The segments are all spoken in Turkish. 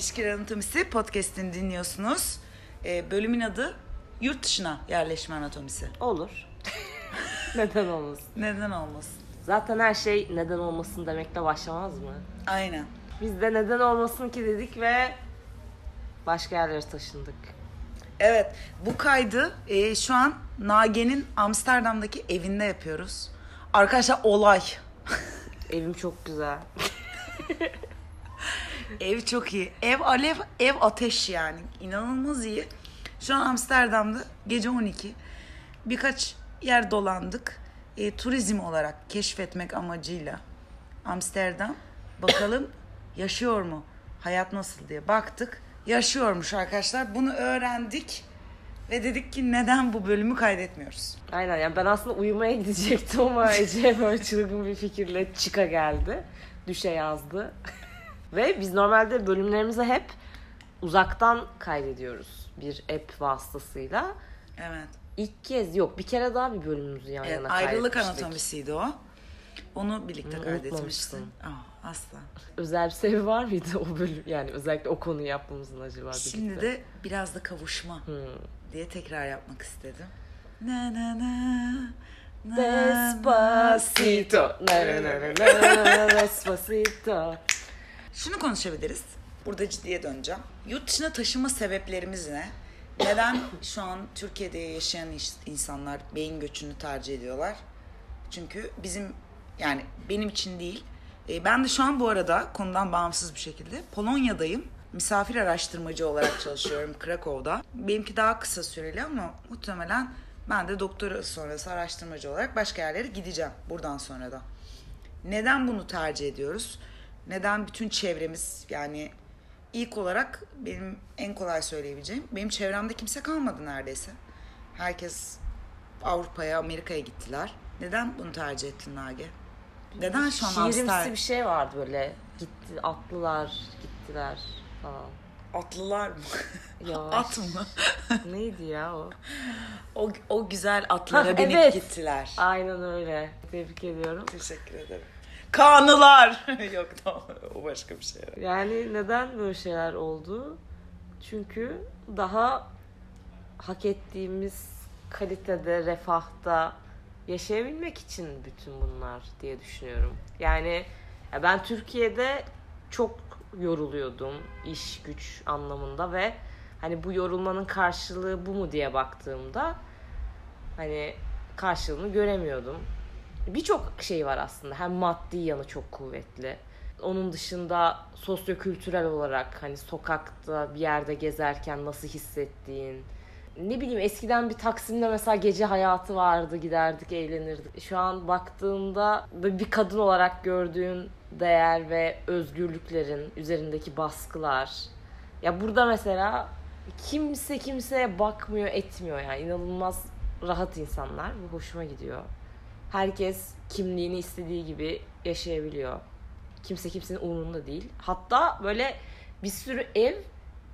İlişkiler Anatomisi podcast'ini dinliyorsunuz. Ee, bölümün adı Yurt Dışına Yerleşme Anatomisi. Olur. neden olmasın? Neden olmasın? Zaten her şey neden olmasın demekle başlamaz mı? Aynen. Biz de neden olmasın ki dedik ve başka yerlere taşındık. Evet, bu kaydı e, şu an Nage'nin Amsterdam'daki evinde yapıyoruz. Arkadaşlar olay. Evim çok güzel. Ev çok iyi. Ev alev, ev ateş yani. İnanılmaz iyi. Şu an Amsterdam'da gece 12. Birkaç yer dolandık. E, turizm olarak keşfetmek amacıyla. Amsterdam. Bakalım yaşıyor mu? Hayat nasıl diye baktık. Yaşıyormuş arkadaşlar. Bunu öğrendik. Ve dedik ki neden bu bölümü kaydetmiyoruz? Aynen yani ben aslında uyumaya gidecektim ama Ece böyle çılgın bir fikirle çıka geldi. Düşe yazdı. Ve biz normalde bölümlerimizi hep uzaktan kaydediyoruz. Bir app vasıtasıyla. Evet. İlk kez yok bir kere daha bir bölümümüzü yan Evet, yana ayrılık anatomisiydi o. Onu birlikte Hı, kaydetmiştin. Aa, asla. Özel bir sebebi var mıydı o bölüm? Yani özellikle o konuyu yapmamızın acaba birlikte? Şimdi de biraz da kavuşma Hmm. diye tekrar yapmak istedim. Na na na. Despacito. Na, na, na, na, Despacito. Şunu konuşabiliriz. Burada ciddiye döneceğim. Yurt dışına taşıma sebeplerimiz ne? Neden şu an Türkiye'de yaşayan insanlar beyin göçünü tercih ediyorlar? Çünkü bizim yani benim için değil. E, ben de şu an bu arada konudan bağımsız bir şekilde Polonya'dayım. Misafir araştırmacı olarak çalışıyorum Krakow'da. Benimki daha kısa süreli ama muhtemelen ben de doktora sonrası araştırmacı olarak başka yerlere gideceğim buradan sonra da. Neden bunu tercih ediyoruz? Neden bütün çevremiz yani ilk olarak benim en kolay söyleyebileceğim benim çevremde kimse kalmadı neredeyse. Herkes Avrupa'ya, Amerika'ya gittiler. Neden bunu tercih ettin Nage? Neden şu an Şiirimsi Amsterdam? bir şey vardı böyle. Gitti, atlılar gittiler falan. Atlılar mı? Yavaş. At mı? Neydi ya o? o, o güzel atlara Hah, binip evet. gittiler. Aynen öyle. Tebrik ediyorum. Teşekkür ederim. Kanılar. Yok tamam o başka bir şey. Yani neden böyle şeyler oldu? Çünkü daha hak ettiğimiz kalitede, refahta yaşayabilmek için bütün bunlar diye düşünüyorum. Yani ya ben Türkiye'de çok yoruluyordum iş güç anlamında ve hani bu yorulmanın karşılığı bu mu diye baktığımda hani karşılığını göremiyordum. Birçok şey var aslında. Hem maddi yanı çok kuvvetli. Onun dışında sosyokültürel olarak hani sokakta bir yerde gezerken nasıl hissettiğin. Ne bileyim eskiden bir Taksim'de mesela gece hayatı vardı giderdik eğlenirdik. Şu an baktığımda böyle bir kadın olarak gördüğün değer ve özgürlüklerin üzerindeki baskılar. Ya burada mesela kimse kimseye bakmıyor etmiyor yani inanılmaz rahat insanlar. Bu hoşuma gidiyor. Herkes kimliğini istediği gibi yaşayabiliyor. Kimse kimsenin umurunda değil. Hatta böyle bir sürü ev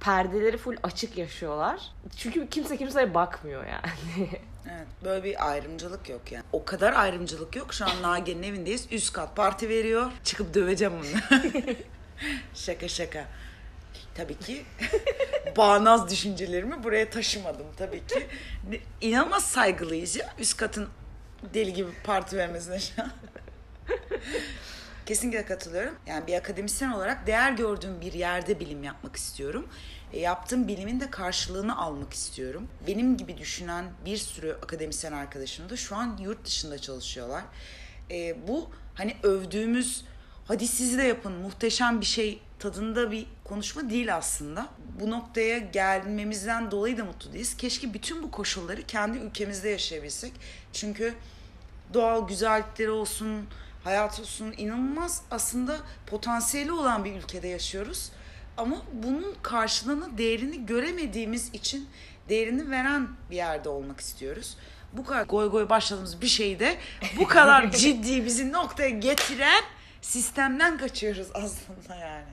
perdeleri full açık yaşıyorlar. Çünkü kimse kimseye bakmıyor yani. Evet, böyle bir ayrımcılık yok yani. O kadar ayrımcılık yok. Şu an Nagihan'ın evindeyiz. Üst kat parti veriyor. Çıkıp döveceğim onu. şaka şaka. Tabii ki bağnaz düşüncelerimi buraya taşımadım tabii ki. İnanılmaz saygılıyız ya. Üst katın deli gibi parti vermesine şu an. Kesinlikle katılıyorum. Yani bir akademisyen olarak değer gördüğüm bir yerde bilim yapmak istiyorum. E, yaptığım bilimin de karşılığını almak istiyorum. Benim gibi düşünen bir sürü akademisyen arkadaşım da şu an yurt dışında çalışıyorlar. E, bu hani övdüğümüz hadi siz de yapın muhteşem bir şey tadında bir konuşma değil aslında. Bu noktaya gelmemizden dolayı da mutlu değiliz. Keşke bütün bu koşulları kendi ülkemizde yaşayabilsek. Çünkü doğal güzellikleri olsun, hayat olsun inanılmaz aslında potansiyeli olan bir ülkede yaşıyoruz. Ama bunun karşılığını, değerini göremediğimiz için değerini veren bir yerde olmak istiyoruz. Bu kadar goy goy başladığımız bir şeyi de bu kadar ciddi bizi noktaya getiren sistemden kaçıyoruz aslında yani.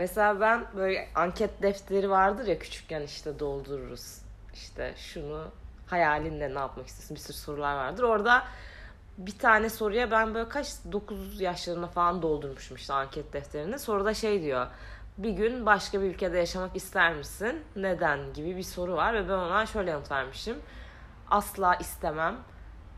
Mesela ben böyle anket defteri vardır ya küçükken işte doldururuz. İşte şunu hayalinle ne yapmak istiyorsun bir sürü sorular vardır. Orada bir tane soruya ben böyle kaç 9 yaşlarına falan doldurmuşum işte anket defterini. Soruda şey diyor. bir gün başka bir ülkede yaşamak ister misin? Neden gibi bir soru var ve ben ona şöyle yanıt vermişim. Asla istemem.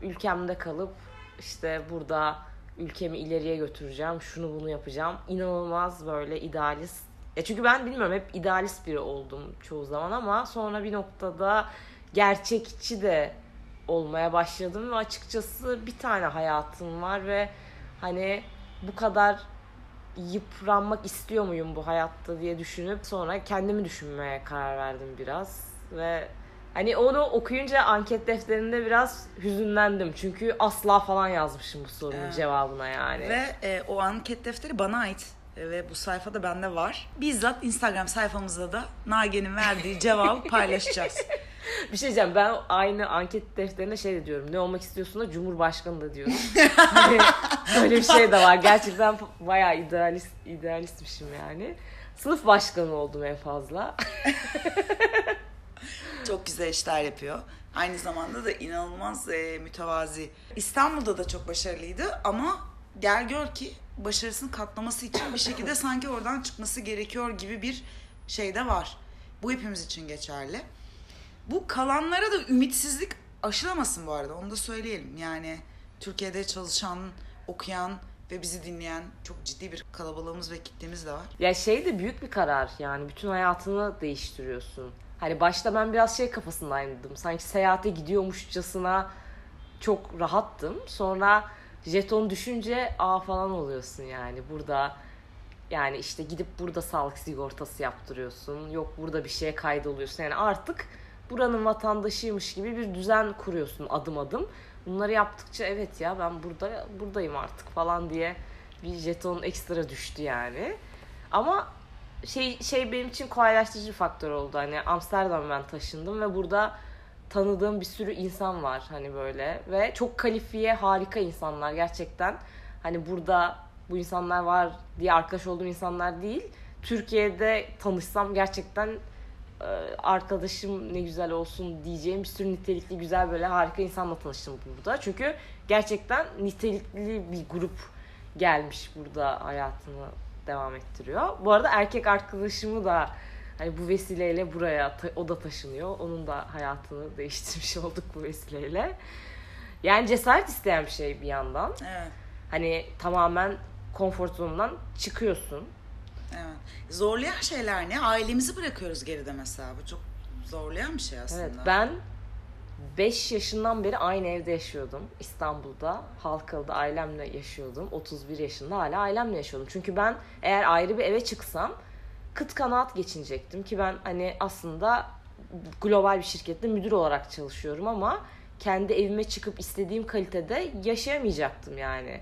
Ülkemde kalıp işte burada ülkemi ileriye götüreceğim, şunu bunu yapacağım. İnanılmaz böyle idealist. Ya çünkü ben bilmiyorum hep idealist biri oldum çoğu zaman ama sonra bir noktada gerçekçi de olmaya başladım ve açıkçası bir tane hayatım var ve hani bu kadar yıpranmak istiyor muyum bu hayatta diye düşünüp sonra kendimi düşünmeye karar verdim biraz ve hani onu okuyunca anket defterinde biraz hüzünlendim çünkü asla falan yazmışım bu sorunun Evet. cevabına yani. Ve e, o anket defteri bana ait E, ve bu sayfada bende var. Bizzat Instagram sayfamızda da Nagihan'ın verdiği cevabı paylaşacağız. Bir şey diyeceğim ben aynı anket defterine şey de diyorum ne olmak istiyorsun da Cumhurbaşkanı da diyorum. Hani Böyle bir şey de var gerçekten bayağı idealist idealistmişim yani. Sınıf başkanı oldum en fazla. Çok güzel işler yapıyor. Aynı zamanda da inanılmaz e, mütevazi. İstanbul'da da çok başarılıydı ama gel gör ki başarısını katlaması için bir şekilde sanki oradan çıkması gerekiyor gibi bir şey de var. Bu hepimiz için geçerli. Bu kalanlara da ümitsizlik aşılamasın bu arada onu da söyleyelim. Yani Türkiye'de çalışan, okuyan ve bizi dinleyen çok ciddi bir kalabalığımız ve kitlemiz de var. Ya şey de büyük bir karar yani bütün hayatını değiştiriyorsun. Hani başta ben biraz şey kafasındaydım. Sanki seyahate gidiyormuşçasına çok rahattım. Sonra jeton düşünce aa falan oluyorsun yani. Burada yani işte gidip burada sağlık sigortası yaptırıyorsun. Yok burada bir şeye kaydoluyorsun. Yani artık buranın vatandaşıymış gibi bir düzen kuruyorsun adım adım. Bunları yaptıkça evet ya ben burada buradayım artık falan diye bir jeton ekstra düştü yani. Ama şey şey benim için kolaylaştırıcı faktör oldu. Hani Amsterdam'a ben taşındım ve burada tanıdığım bir sürü insan var hani böyle ve çok kalifiye harika insanlar gerçekten. Hani burada bu insanlar var diye arkadaş olduğum insanlar değil. Türkiye'de tanışsam gerçekten e, arkadaşım ne güzel olsun diyeceğim bir sürü nitelikli güzel böyle harika insanla tanıştım burada. Çünkü gerçekten nitelikli bir grup gelmiş burada hayatını devam ettiriyor. Bu arada erkek arkadaşımı da hani bu vesileyle buraya o da taşınıyor. Onun da hayatını değiştirmiş olduk bu vesileyle. Yani cesaret isteyen bir şey bir yandan. Evet. Hani tamamen konfor zonundan çıkıyorsun. Evet. Zorlayan şeyler ne? Ailemizi bırakıyoruz geride mesela. Bu çok zorlayan bir şey aslında. Evet ben 5 yaşından beri aynı evde yaşıyordum. İstanbul'da, Halkalı'da ailemle yaşıyordum. 31 yaşında hala ailemle yaşıyordum. Çünkü ben eğer ayrı bir eve çıksam kıt kanaat geçinecektim ki ben hani aslında global bir şirkette müdür olarak çalışıyorum ama kendi evime çıkıp istediğim kalitede yaşayamayacaktım yani.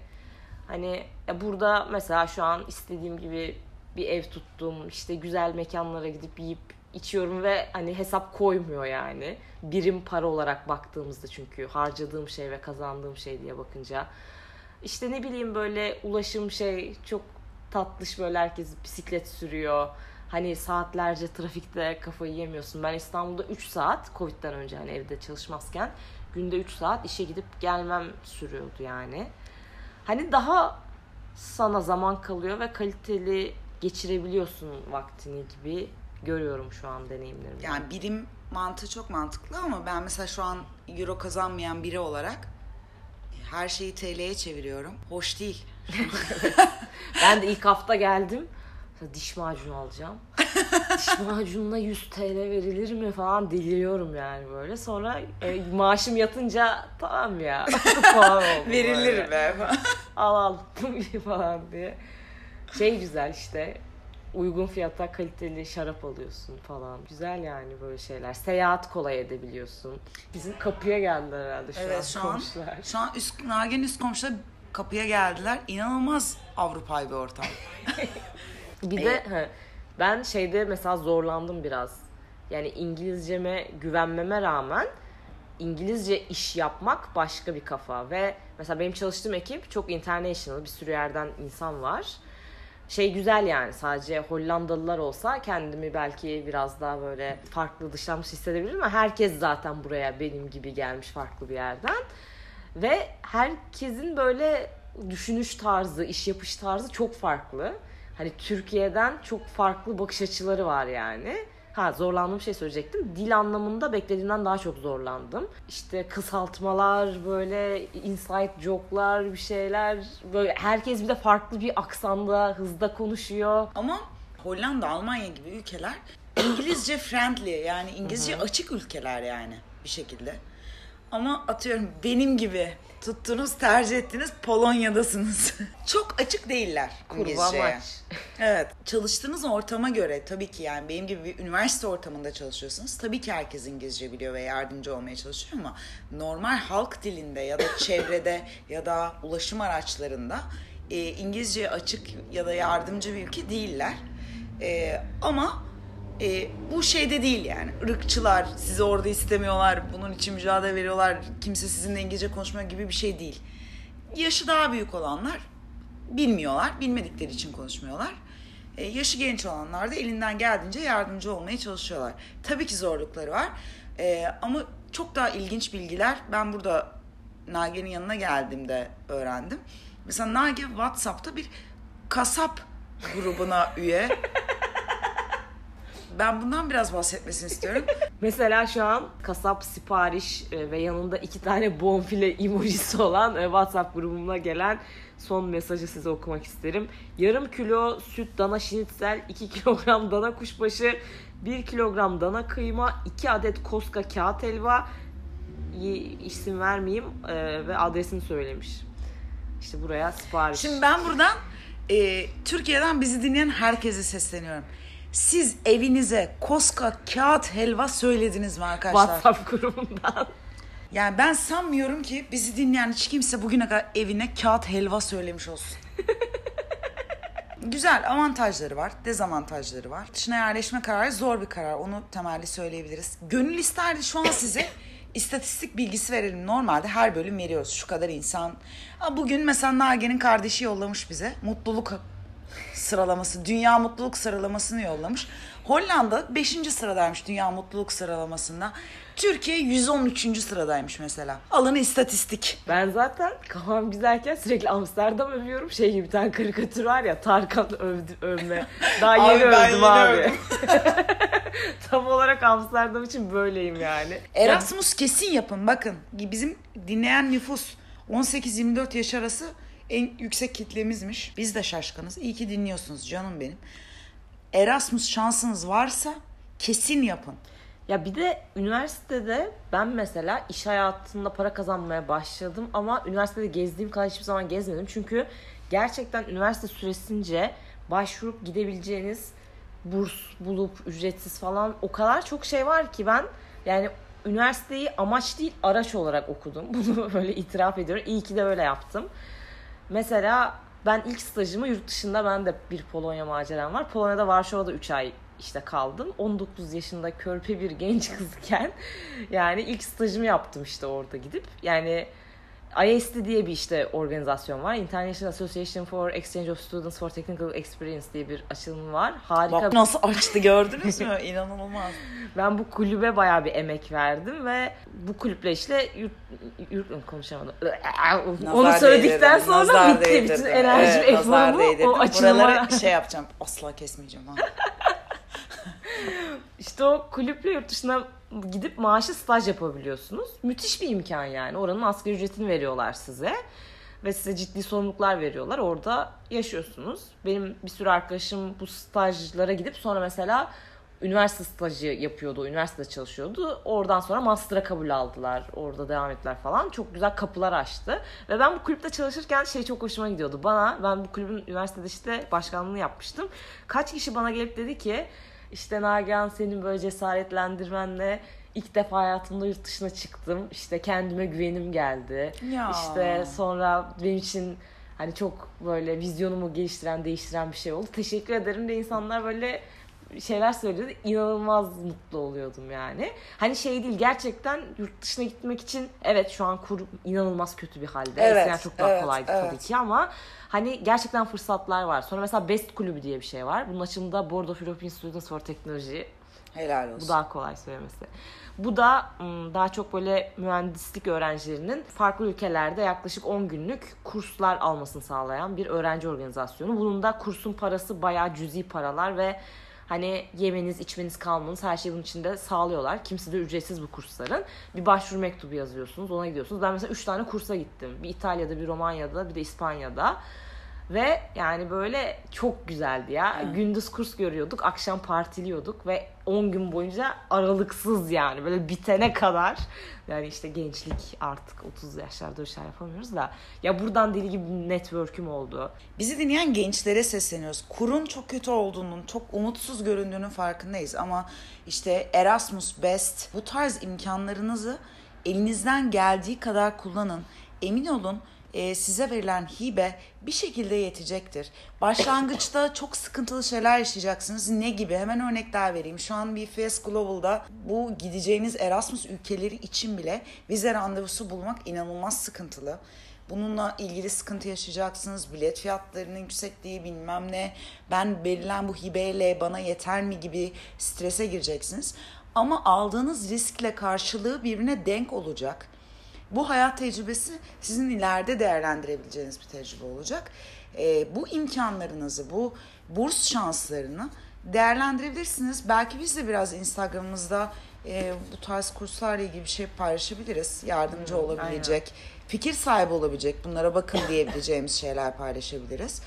Hani ya burada mesela şu an istediğim gibi bir ev tuttum. işte güzel mekanlara gidip yiyip içiyorum ve hani hesap koymuyor yani. Birim para olarak baktığımızda çünkü harcadığım şey ve kazandığım şey diye bakınca. İşte ne bileyim böyle ulaşım şey çok tatlış böyle herkes bisiklet sürüyor. Hani saatlerce trafikte kafayı yemiyorsun. Ben İstanbul'da 3 saat Covid'den önce hani evde çalışmazken günde 3 saat işe gidip gelmem sürüyordu yani. Hani daha sana zaman kalıyor ve kaliteli geçirebiliyorsun vaktini gibi görüyorum şu an deneyimlerimde. Yani birim mantığı çok mantıklı ama ben mesela şu an euro kazanmayan biri olarak her şeyi TL'ye çeviriyorum. Hoş değil. Ben de ilk hafta geldim. Diş macunu alacağım. Diş macununa 100 TL verilir mi falan deliriyorum yani böyle. Sonra e, maaşım yatınca tamam ya Verilir be. Al al falan diye. Şey güzel işte uygun fiyata kaliteli şarap alıyorsun falan. Güzel yani böyle şeyler. Seyahat kolay edebiliyorsun. Bizim kapıya geldiler herhalde şu an evet şu an, komşular. şu an üst, Nagen üst komşular kapıya geldiler. İnanılmaz Avrupa'yı bir ortam. Bir de he, ben şeyde mesela zorlandım biraz. Yani İngilizceme güvenmeme rağmen İngilizce iş yapmak başka bir kafa ve mesela benim çalıştığım ekip çok international bir sürü yerden insan var. Şey güzel yani sadece Hollandalılar olsa kendimi belki biraz daha böyle farklı dışlanmış hissedebilirim ama herkes zaten buraya benim gibi gelmiş farklı bir yerden. Ve herkesin böyle düşünüş tarzı, iş yapış tarzı çok farklı. hani Türkiye'den çok farklı bakış açıları var yani. Ha zorlandığım şey söyleyecektim. Dil anlamında beklediğimden daha çok zorlandım. İşte kısaltmalar, böyle inside joke'lar, bir şeyler. Böyle herkes bir de farklı bir aksanda, hızda konuşuyor. Ama Hollanda, Almanya gibi ülkeler İngilizce friendly yani İngilizce açık ülkeler yani bir şekilde. Ama atıyorum benim gibi tuttunuz tercih ettiniz Polonya'dasınız. Çok açık değiller İngilizceye. Evet. Çalıştığınız ortama göre tabii ki yani benim gibi bir üniversite ortamında çalışıyorsunuz. Tabii ki herkes İngilizce biliyor ve yardımcı olmaya çalışıyor ama normal halk dilinde ya da çevrede ya da ulaşım araçlarında e, İngilizce açık ya da yardımcı bir ülke değiller. E, ama e, bu şeyde değil yani. Irkçılar sizi orada istemiyorlar, bunun için mücadele veriyorlar, kimse sizinle İngilizce konuşmuyor gibi bir şey değil. Yaşı daha büyük olanlar bilmiyorlar, bilmedikleri için konuşmuyorlar. E, yaşı genç olanlar da elinden geldiğince yardımcı olmaya çalışıyorlar. Tabii ki zorlukları var E, ama çok daha ilginç bilgiler ben burada Nagi'nin yanına geldiğimde öğrendim. Mesela Nagi WhatsApp'ta bir kasap grubuna üye. Ben bundan biraz bahsetmesini istiyorum. Mesela şu an kasap sipariş e, ve yanında iki tane bonfile emojisi olan e, WhatsApp grubuma gelen son mesajı size okumak isterim. Yarım kilo süt dana şinitsel, 2 kilogram dana kuşbaşı, 1 kilogram dana kıyma, 2 adet koska kağıt helva, isim vermeyeyim e, ve adresini söylemiş. İşte buraya sipariş. Şimdi ben buradan e, Türkiye'den bizi dinleyen herkese sesleniyorum. Siz evinize koska kağıt helva söylediniz mi arkadaşlar? WhatsApp grubundan. Yani ben sanmıyorum ki bizi dinleyen hiç kimse bugüne kadar evine kağıt helva söylemiş olsun. Güzel avantajları var, dezavantajları var. Dışına yerleşme kararı zor bir karar. Onu temelli söyleyebiliriz. Gönül isterdi şu an size istatistik bilgisi verelim. Normalde her bölüm veriyoruz. Şu kadar insan. Bugün mesela Nagi'nin kardeşi yollamış bize. Mutluluk sıralaması, dünya mutluluk sıralamasını yollamış. Hollanda 5. sıradaymış dünya mutluluk sıralamasında. Türkiye 113. sıradaymış mesela. Alın istatistik. Ben zaten kafam güzelken sürekli Amsterdam övüyorum. Şey gibi bir tane karikatür var ya Tarkan övdü, övme. Daha Abi yeni ben övdüm abi. Tam olarak Amsterdam için böyleyim yani. Erasmus kesin yapın. Bakın bizim dinleyen nüfus 18-24 yaş arası en yüksek kitlemizmiş. Biz de şaşkınız. İyi ki dinliyorsunuz canım benim. Erasmus şansınız varsa kesin yapın. Ya bir de üniversitede ben mesela iş hayatında para kazanmaya başladım ama üniversitede gezdiğim kadar hiçbir zaman gezmedim. Çünkü gerçekten üniversite süresince başvurup gidebileceğiniz burs bulup ücretsiz falan o kadar çok şey var ki ben yani üniversiteyi amaç değil araç olarak okudum. Bunu böyle itiraf ediyorum. İyi ki de öyle yaptım. Mesela ben ilk stajımı yurt dışında ben de bir Polonya maceram var. Polonya'da Varşova'da 3 ay işte kaldım. 19 yaşında körpe bir genç kızken yani ilk stajımı yaptım işte orada gidip. Yani IST diye bir işte organizasyon var. International Association for Exchange of Students for Technical Experience diye bir açılımı var. Harika. Bak nasıl açtı gördünüz mü? İnanılmaz. Ben bu kulübe bayağı bir emek verdim ve bu kulüple işte yurt, yurt konuşamadım. Onu Nazar söyledikten değdirdim, sonra bitti. değdirdim. Bütün enerji Evet, değdirdim. o açılıma Buraları şey yapacağım. Asla kesmeyeceğim. Ha. İşte o kulüple yurt dışına gidip maaşı staj yapabiliyorsunuz. Müthiş bir imkan yani. Oranın asgari ücretini veriyorlar size. Ve size ciddi sorumluluklar veriyorlar. Orada yaşıyorsunuz. Benim bir sürü arkadaşım bu stajlara gidip sonra mesela üniversite stajı yapıyordu. Üniversitede çalışıyordu. Oradan sonra master'a kabul aldılar. Orada devam ettiler falan. Çok güzel kapılar açtı. Ve ben bu kulüpte çalışırken şey çok hoşuma gidiyordu. Bana, ben bu kulübün üniversitede işte başkanlığını yapmıştım. Kaç kişi bana gelip dedi ki işte Nagihan senin böyle cesaretlendirmenle ilk defa hayatımda yurt dışına çıktım. İşte kendime güvenim geldi. Ya. İşte sonra benim için hani çok böyle vizyonumu geliştiren, değiştiren bir şey oldu. Teşekkür ederim de insanlar böyle şeyler söylüyordu. İnanılmaz mutlu oluyordum yani. Hani şey değil gerçekten yurt dışına gitmek için evet şu an kur inanılmaz kötü bir halde. Evet, Eskiden çok daha evet, kolaydı evet. tabii ki ama hani gerçekten fırsatlar var. Sonra mesela Best kulübü diye bir şey var. Bunun açılımında Board of European Students for Technology Helal olsun. Bu daha kolay söylemesi. Bu da daha çok böyle mühendislik öğrencilerinin farklı ülkelerde yaklaşık 10 günlük kurslar almasını sağlayan bir öğrenci organizasyonu. Bunun da kursun parası bayağı cüzi paralar ve hani yemeniz, içmeniz, kalmanız her şeyi bunun içinde sağlıyorlar. Kimse de ücretsiz bu kursların. Bir başvuru mektubu yazıyorsunuz, ona gidiyorsunuz. Ben mesela 3 tane kursa gittim. Bir İtalya'da, bir Romanya'da, bir de İspanya'da. Ve yani böyle çok güzeldi ya. Gündüz kurs görüyorduk, akşam partiliyorduk ve 10 gün boyunca aralıksız yani böyle bitene kadar. Yani işte gençlik artık 30 yaşlarda şeyler yapamıyoruz da. Ya buradan deli gibi bir network'üm oldu. Bizi dinleyen gençlere sesleniyoruz. Kurun çok kötü olduğunun, çok umutsuz göründüğünün farkındayız. Ama işte Erasmus Best bu tarz imkanlarınızı elinizden geldiği kadar kullanın. Emin olun e, size verilen hibe bir şekilde yetecektir. Başlangıçta çok sıkıntılı şeyler yaşayacaksınız. Ne gibi? Hemen örnekler vereyim. Şu an BFS Global'da bu gideceğiniz Erasmus ülkeleri için bile vize randevusu bulmak inanılmaz sıkıntılı. Bununla ilgili sıkıntı yaşayacaksınız. Bilet fiyatlarının yüksekliği bilmem ne. Ben verilen bu hibeyle bana yeter mi gibi strese gireceksiniz. Ama aldığınız riskle karşılığı birbirine denk olacak. Bu hayat tecrübesi sizin ileride değerlendirebileceğiniz bir tecrübe olacak. Ee, bu imkanlarınızı, bu burs şanslarını değerlendirebilirsiniz. Belki biz de biraz Instagram'ımızda e, bu tarz kurslarla ilgili bir şey paylaşabiliriz. Yardımcı Hmm, olabilecek, fikir sahibi olabilecek, bunlara bakın diyebileceğimiz şeyler paylaşabiliriz.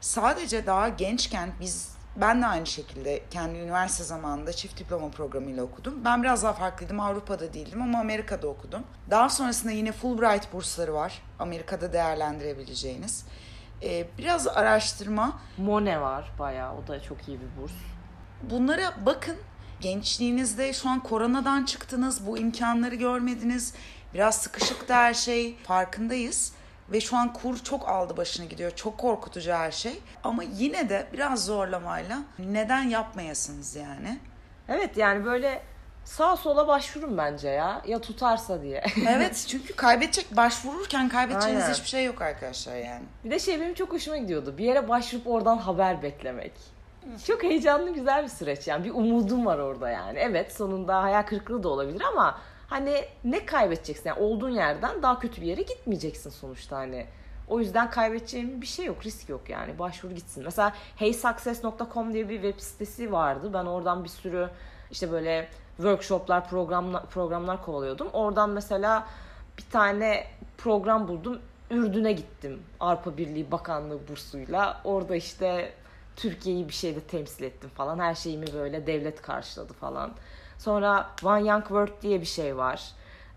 Sadece daha gençken biz ben de aynı şekilde kendi üniversite zamanında çift diploma programıyla okudum. Ben biraz daha farklıydım. Avrupa'da değildim ama Amerika'da okudum. Daha sonrasında yine Fulbright bursları var. Amerika'da değerlendirebileceğiniz. Ee, biraz araştırma. Mone var bayağı. O da çok iyi bir burs. Bunlara bakın. Gençliğinizde şu an koronadan çıktınız. Bu imkanları görmediniz. Biraz sıkışıktı her şey. Farkındayız. Ve şu an kur çok aldı başını gidiyor. Çok korkutucu her şey. Ama yine de biraz zorlamayla neden yapmayasınız yani? Evet yani böyle sağa sola başvurun bence ya. Ya tutarsa diye. Evet çünkü kaybedecek başvururken kaybedeceğiniz Aynen. hiçbir şey yok arkadaşlar yani. Bir de şey benim çok hoşuma gidiyordu. Bir yere başvurup oradan haber beklemek. Çok heyecanlı güzel bir süreç yani. Bir umudum var orada yani. Evet sonunda hayal kırıklığı da olabilir ama hani ne kaybedeceksin? Yani olduğun yerden daha kötü bir yere gitmeyeceksin sonuçta hani. O yüzden kaybedeceğim bir şey yok, risk yok yani. Başvur gitsin. Mesela heysuccess.com diye bir web sitesi vardı. Ben oradan bir sürü işte böyle workshoplar, programlar, programlar kovalıyordum. Oradan mesela bir tane program buldum. Ürdün'e gittim. Avrupa Birliği Bakanlığı bursuyla. Orada işte Türkiye'yi bir şeyde temsil ettim falan. Her şeyimi böyle devlet karşıladı falan. Sonra One Young World diye bir şey var.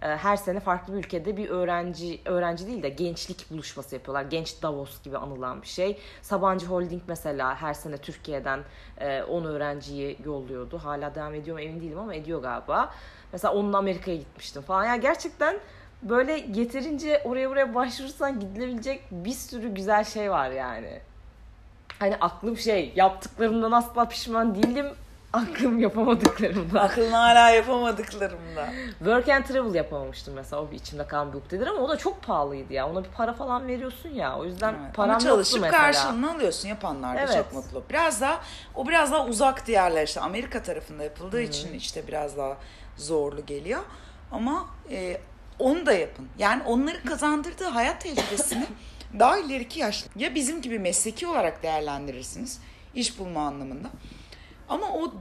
Ee, Her sene farklı bir ülkede bir öğrenci, öğrenci değil de gençlik buluşması yapıyorlar. Genç Davos gibi anılan bir şey. Sabancı Holding mesela her sene Türkiye'den e, 10 öğrenciyi yolluyordu. Hala devam ediyor mu emin değilim ama ediyor galiba. Mesela onunla Amerika'ya gitmiştim falan. Yani gerçekten böyle yeterince oraya buraya başvurursan gidilebilecek bir sürü güzel şey var yani. Hani aklım şey yaptıklarımdan asla pişman değilim. Aklım yapamadıklarımdan. Aklını hala yapamadıklarımda. Work and travel yapamamıştım mesela. O bir içimde kalan bir ukdedir ama o da çok pahalıydı ya. Ona bir para falan veriyorsun ya. O yüzden Evet. param Ama çalışıp mesela. karşılığını alıyorsun yapanlar da Evet. çok mutlu. Biraz daha o biraz daha uzak diğerler işte Amerika tarafında yapıldığı için işte biraz daha zorlu geliyor. Ama e, onu da yapın. Yani onların kazandırdığı hayat tecrübesini daha ileriki yaşta ya bizim gibi mesleki olarak değerlendirirsiniz iş bulma anlamında. Ama o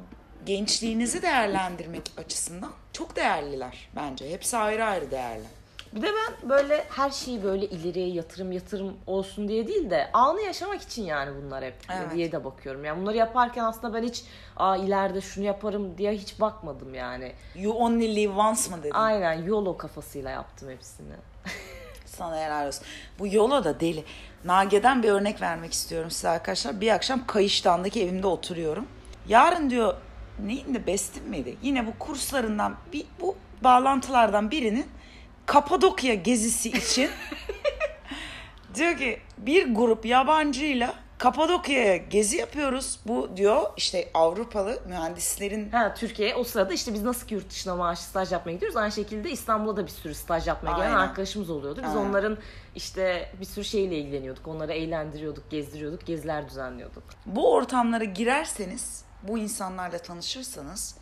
gençliğinizi değerlendirmek açısından çok değerliler bence. Hepsi ayrı ayrı değerli. Bir de ben böyle her şeyi böyle ileriye yatırım yatırım olsun diye değil de anı yaşamak için yani bunlar hep Evet. diye de bakıyorum. Yani bunları yaparken aslında ben hiç aa ileride şunu yaparım diye hiç bakmadım yani. You only live once mı dedin? Aynen YOLO kafasıyla yaptım hepsini. Sana helal olsun. Bu yola da deli. Nage'den bir örnek vermek istiyorum size arkadaşlar. Bir akşam Kayıştan'daki evimde oturuyorum. Yarın diyor neydi Bestim miydi? Yine bu kurslarından bir bu bağlantılardan birinin Kapadokya gezisi için diyor ki bir grup yabancıyla Kapadokya'ya gezi yapıyoruz. Bu diyor işte Avrupalı mühendislerin Ha Türkiye o sırada işte biz nasıl ki yurt dışına maaşlı staj yapmaya gidiyoruz aynı şekilde İstanbul'a da bir sürü staj yapmaya gelen Aynen. arkadaşımız oluyordu. Biz Aynen. onların işte bir sürü şeyle ilgileniyorduk. Onları eğlendiriyorduk, gezdiriyorduk, geziler düzenliyorduk. bu ortamlara girerseniz, bu insanlarla tanışırsanız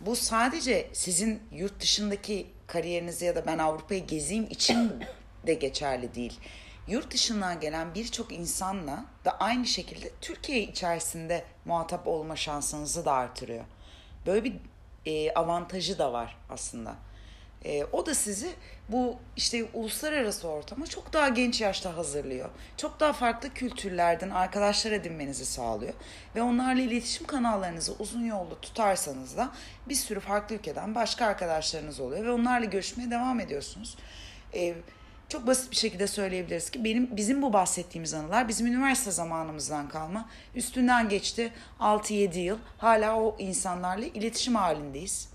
bu sadece sizin yurt dışındaki kariyerinize ya da ben Avrupa'yı gezeyim için de geçerli değil. Yurt dışından gelen birçok insanla da aynı şekilde Türkiye içerisinde muhatap olma şansınızı da artırıyor. Böyle bir e, avantajı da var aslında. E, o da sizi bu işte uluslararası ortama çok daha genç yaşta hazırlıyor. Çok daha farklı kültürlerden arkadaşlar edinmenizi sağlıyor. Ve onlarla iletişim kanallarınızı uzun yolda tutarsanız da bir sürü farklı ülkeden başka arkadaşlarınız oluyor. Ve onlarla görüşmeye devam ediyorsunuz. E, çok basit bir şekilde söyleyebiliriz ki benim bizim bu bahsettiğimiz anılar bizim üniversite zamanımızdan kalma. Üstünden geçti 6-7 yıl. Hala o insanlarla iletişim halindeyiz.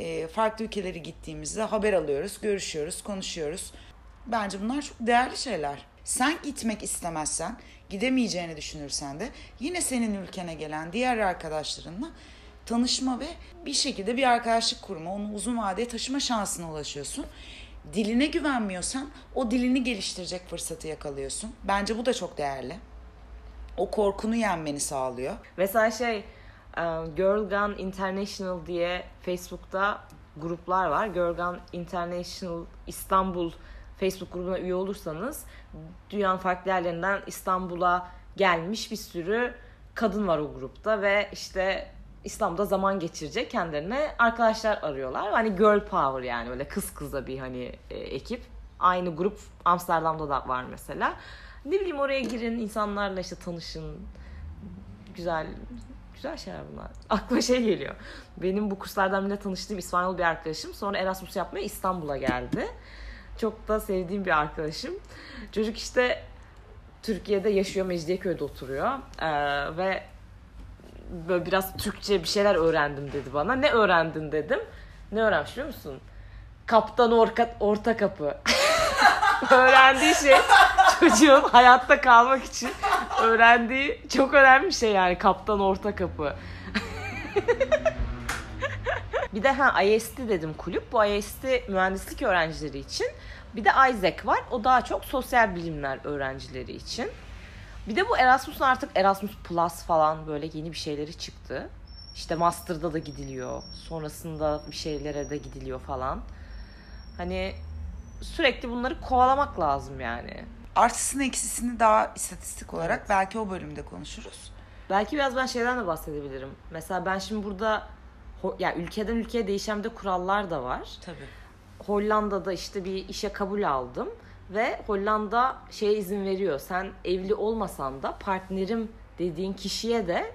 E, farklı ülkelere gittiğimizde haber alıyoruz, görüşüyoruz, konuşuyoruz. Bence bunlar çok değerli şeyler. Sen gitmek istemezsen, gidemeyeceğini düşünürsen de yine senin ülkene gelen diğer arkadaşlarınla tanışma ve bir şekilde bir arkadaşlık kurma, onu uzun vadeye taşıma şansına ulaşıyorsun. Diline güvenmiyorsan o dilini geliştirecek fırsatı yakalıyorsun. Bence bu da çok değerli. O korkunu yenmeni sağlıyor. Mesela şey Girl Gun International diye Facebook'ta gruplar var. Girl Gun International İstanbul Facebook grubuna üye olursanız dünyanın farklı yerlerinden İstanbul'a gelmiş bir sürü kadın var o grupta ve işte İstanbul'da zaman geçirecek kendilerine arkadaşlar arıyorlar. Hani girl power yani öyle kız kıza bir hani e, ekip. Aynı grup Amsterdam'da da var mesela. Ne bileyim oraya girin insanlarla işte tanışın. Güzel güzel şeyler bunlar. Aklıma şey geliyor. Benim bu kurslardan birine tanıştığım İspanyol bir arkadaşım sonra Erasmus yapmaya İstanbul'a geldi. Çok da sevdiğim bir arkadaşım. Çocuk işte Türkiye'de yaşıyor, Mecidiyeköy'de oturuyor. Ee, ve böyle biraz Türkçe bir şeyler öğrendim dedi bana. Ne öğrendin dedim. Ne öğrenmiş biliyor musun? Kaptan orta, orta kapı. öğrendiği şey çocuğun hayatta kalmak için öğrendiği çok önemli bir şey yani kaptan orta kapı. bir de ha IST dedim kulüp. Bu IST mühendislik öğrencileri için. Bir de Isaac var. O daha çok sosyal bilimler öğrencileri için. Bir de bu Erasmus'un artık Erasmus Plus falan böyle yeni bir şeyleri çıktı. İşte Master'da da gidiliyor. Sonrasında bir şeylere de gidiliyor falan. Hani sürekli bunları kovalamak lazım yani. Artısını eksisini daha istatistik olarak belki o bölümde konuşuruz. Belki biraz ben şeyden de bahsedebilirim. Mesela ben şimdi burada ya yani ülkeden ülkeye değişen de kurallar da var. Tabii. Hollanda'da işte bir işe kabul aldım ve Hollanda şeye izin veriyor. Sen evli olmasan da partnerim dediğin kişiye de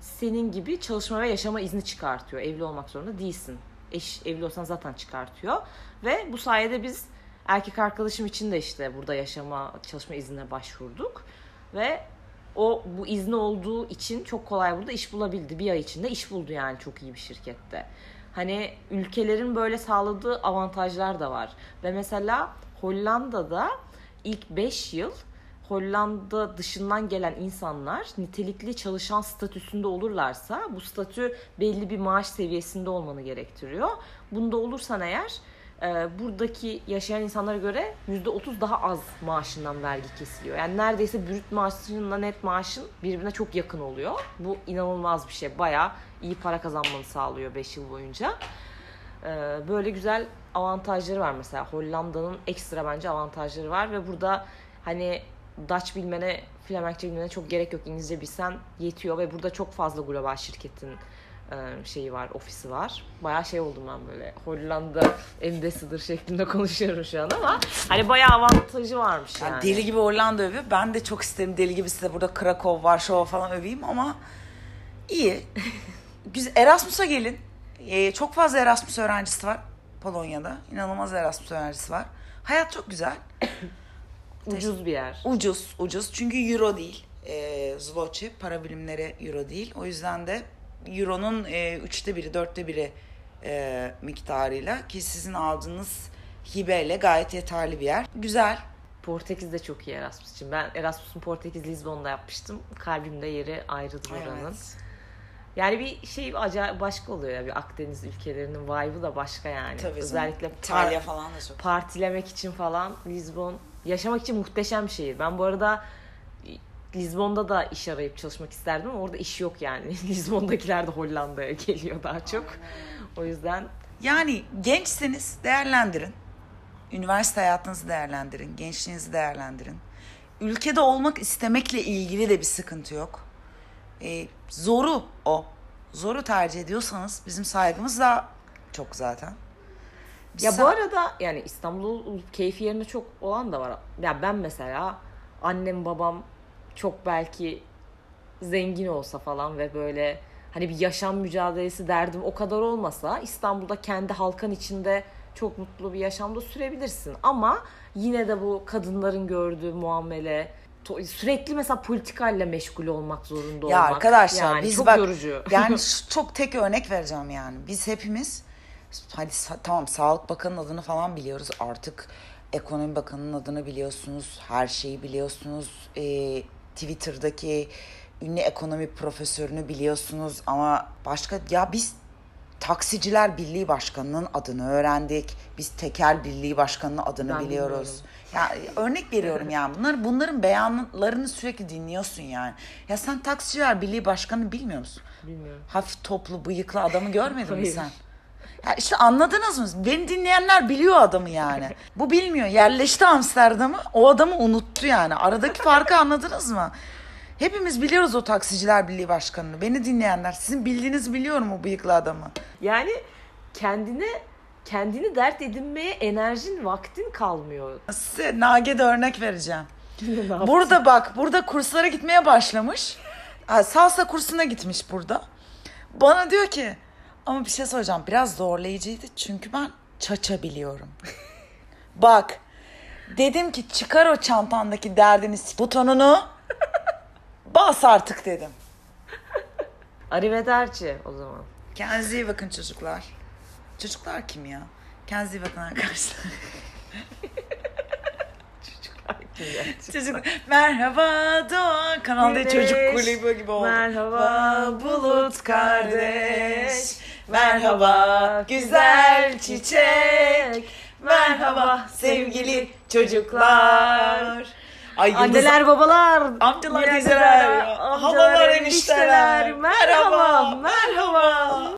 senin gibi çalışma ve yaşama izni çıkartıyor. Evli olmak zorunda değilsin. Eş evli olsan zaten çıkartıyor. Ve bu sayede biz erkek arkadaşım için de işte burada yaşama, çalışma iznine başvurduk. Ve o bu izni olduğu için çok kolay burada iş bulabildi. Bir ay içinde iş buldu yani çok iyi bir şirkette. Hani ülkelerin böyle sağladığı avantajlar da var. Ve mesela Hollanda'da ilk 5 yıl Hollanda dışından gelen insanlar nitelikli çalışan statüsünde olurlarsa bu statü belli bir maaş seviyesinde olmanı gerektiriyor. Bunda olursan eğer e, buradaki yaşayan insanlara göre %30 daha az maaşından vergi kesiliyor. Yani neredeyse brüt maaşınla net maaşın birbirine çok yakın oluyor. Bu inanılmaz bir şey. Bayağı iyi para kazanmanı sağlıyor 5 yıl boyunca. E, böyle güzel avantajları var mesela. Hollanda'nın ekstra bence avantajları var ve burada hani Dutch bilmene, Flemenkçe bilmene çok gerek yok. İngilizce bilsen yetiyor ve burada çok fazla global şirketin şeyi var, ofisi var. Bayağı şey oldum ben böyle Hollanda ambassador şeklinde konuşuyorum şu an ama hani bayağı avantajı varmış yani. yani deli gibi Hollanda övüyor. Ben de çok isterim deli gibi size burada Krakow, Varşova falan öveyim ama iyi. Güzel. Erasmus'a gelin. Ee, çok fazla Erasmus öğrencisi var Polonya'da. İnanılmaz Erasmus öğrencisi var. Hayat çok güzel. ucuz bir yer. Ucuz, ucuz. Çünkü euro değil. E, zloty, para birimleri euro değil. O yüzden de euronun e, üçte biri, dörtte biri e, miktarıyla ki sizin aldığınız hibeyle gayet yeterli bir yer. Güzel. Portekiz de çok iyi Erasmus için. Ben Erasmus'un Portekiz Lisbon'da yapmıştım. Kalbimde yeri ayrıdır oranın. Evet. Yani bir şey acayip başka oluyor ya bir Akdeniz ülkelerinin vibe'ı da başka yani. Tabii Özellikle İtalya falan da çok. Partilemek için falan Lisbon yaşamak için muhteşem bir şehir. Ben bu arada Lisbon'da da iş arayıp çalışmak isterdim ama orada iş yok yani. Lisbon'dakiler de Hollanda'ya geliyor daha çok. O yüzden Yani gençseniz değerlendirin. Üniversite hayatınızı değerlendirin. Gençliğinizi değerlendirin. Ülkede olmak istemekle ilgili de bir sıkıntı yok. Ee, zoru o. Zoru tercih ediyorsanız bizim saygımız daha çok zaten. Biz Ya sa- bu arada yani İstanbul keyfi yerine çok olan da var. Ya ben mesela annem babam çok belki zengin olsa falan ve böyle hani bir yaşam mücadelesi derdim o kadar olmasa İstanbul'da kendi halkan içinde çok mutlu bir yaşamda sürebilirsin. Ama yine de bu kadınların gördüğü muamele sürekli mesela politikayla meşgul olmak zorunda olmak. Ya arkadaşlar yani biz çok bak yorucu. yani şu- çok tek örnek vereceğim yani. Biz hepimiz hadi tamam Sağlık Bakanı'nın adını falan biliyoruz artık. Ekonomi Bakanı'nın adını biliyorsunuz. Her şeyi biliyorsunuz. Ee, Twitter'daki ünlü ekonomi profesörünü biliyorsunuz ama başka ya biz Taksiciler Birliği Başkanı'nın adını öğrendik. Biz Tekel Birliği Başkanı'nın adını Ben biliyoruz. Ya örnek veriyorum yani. Bunlar bunların beyanlarını sürekli dinliyorsun yani. Ya sen Taksiciler Birliği Başkanı bilmiyor musun? Bilmiyorum. Hafif toplu, bıyıklı adamı görmedin mi sen? Ya işte anladınız mı? Beni dinleyenler biliyor adamı yani. Bu bilmiyor. Yerleşti Amsterdam'ı. O adamı unuttu yani. Aradaki farkı anladınız mı? Hepimiz biliyoruz o Taksiciler Birliği Başkanı'nı. Beni dinleyenler. Sizin bildiğinizi biliyorum o bıyıklı adamı. Yani kendine kendini dert edinmeye enerjin, vaktin kalmıyor. Size Nage'de örnek vereceğim. Burada bak, burada kurslara gitmeye başlamış. Salsa kursuna gitmiş burada. Bana diyor ki, ama bir şey soracağım. Biraz zorlayıcıydı çünkü ben çaça biliyorum. bak, dedim ki çıkar o çantandaki derdini, butonunu, bas artık dedim. Arrivederci o zaman. Kendinize iyi bakın çocuklar. Çocuklar kim ya? Kendinize iyi bakın arkadaşlar. Çocuk merhaba Doğa kanalda Güneş, çocuk kulübü gibi oldu. merhaba bulut kardeş. Merhaba güzel çiçek. Merhaba sevgili çocuklar. Ay Anneler, babalar, amcalar, teyzeler, halalar, enişteler. Merhaba, merhaba. merhaba.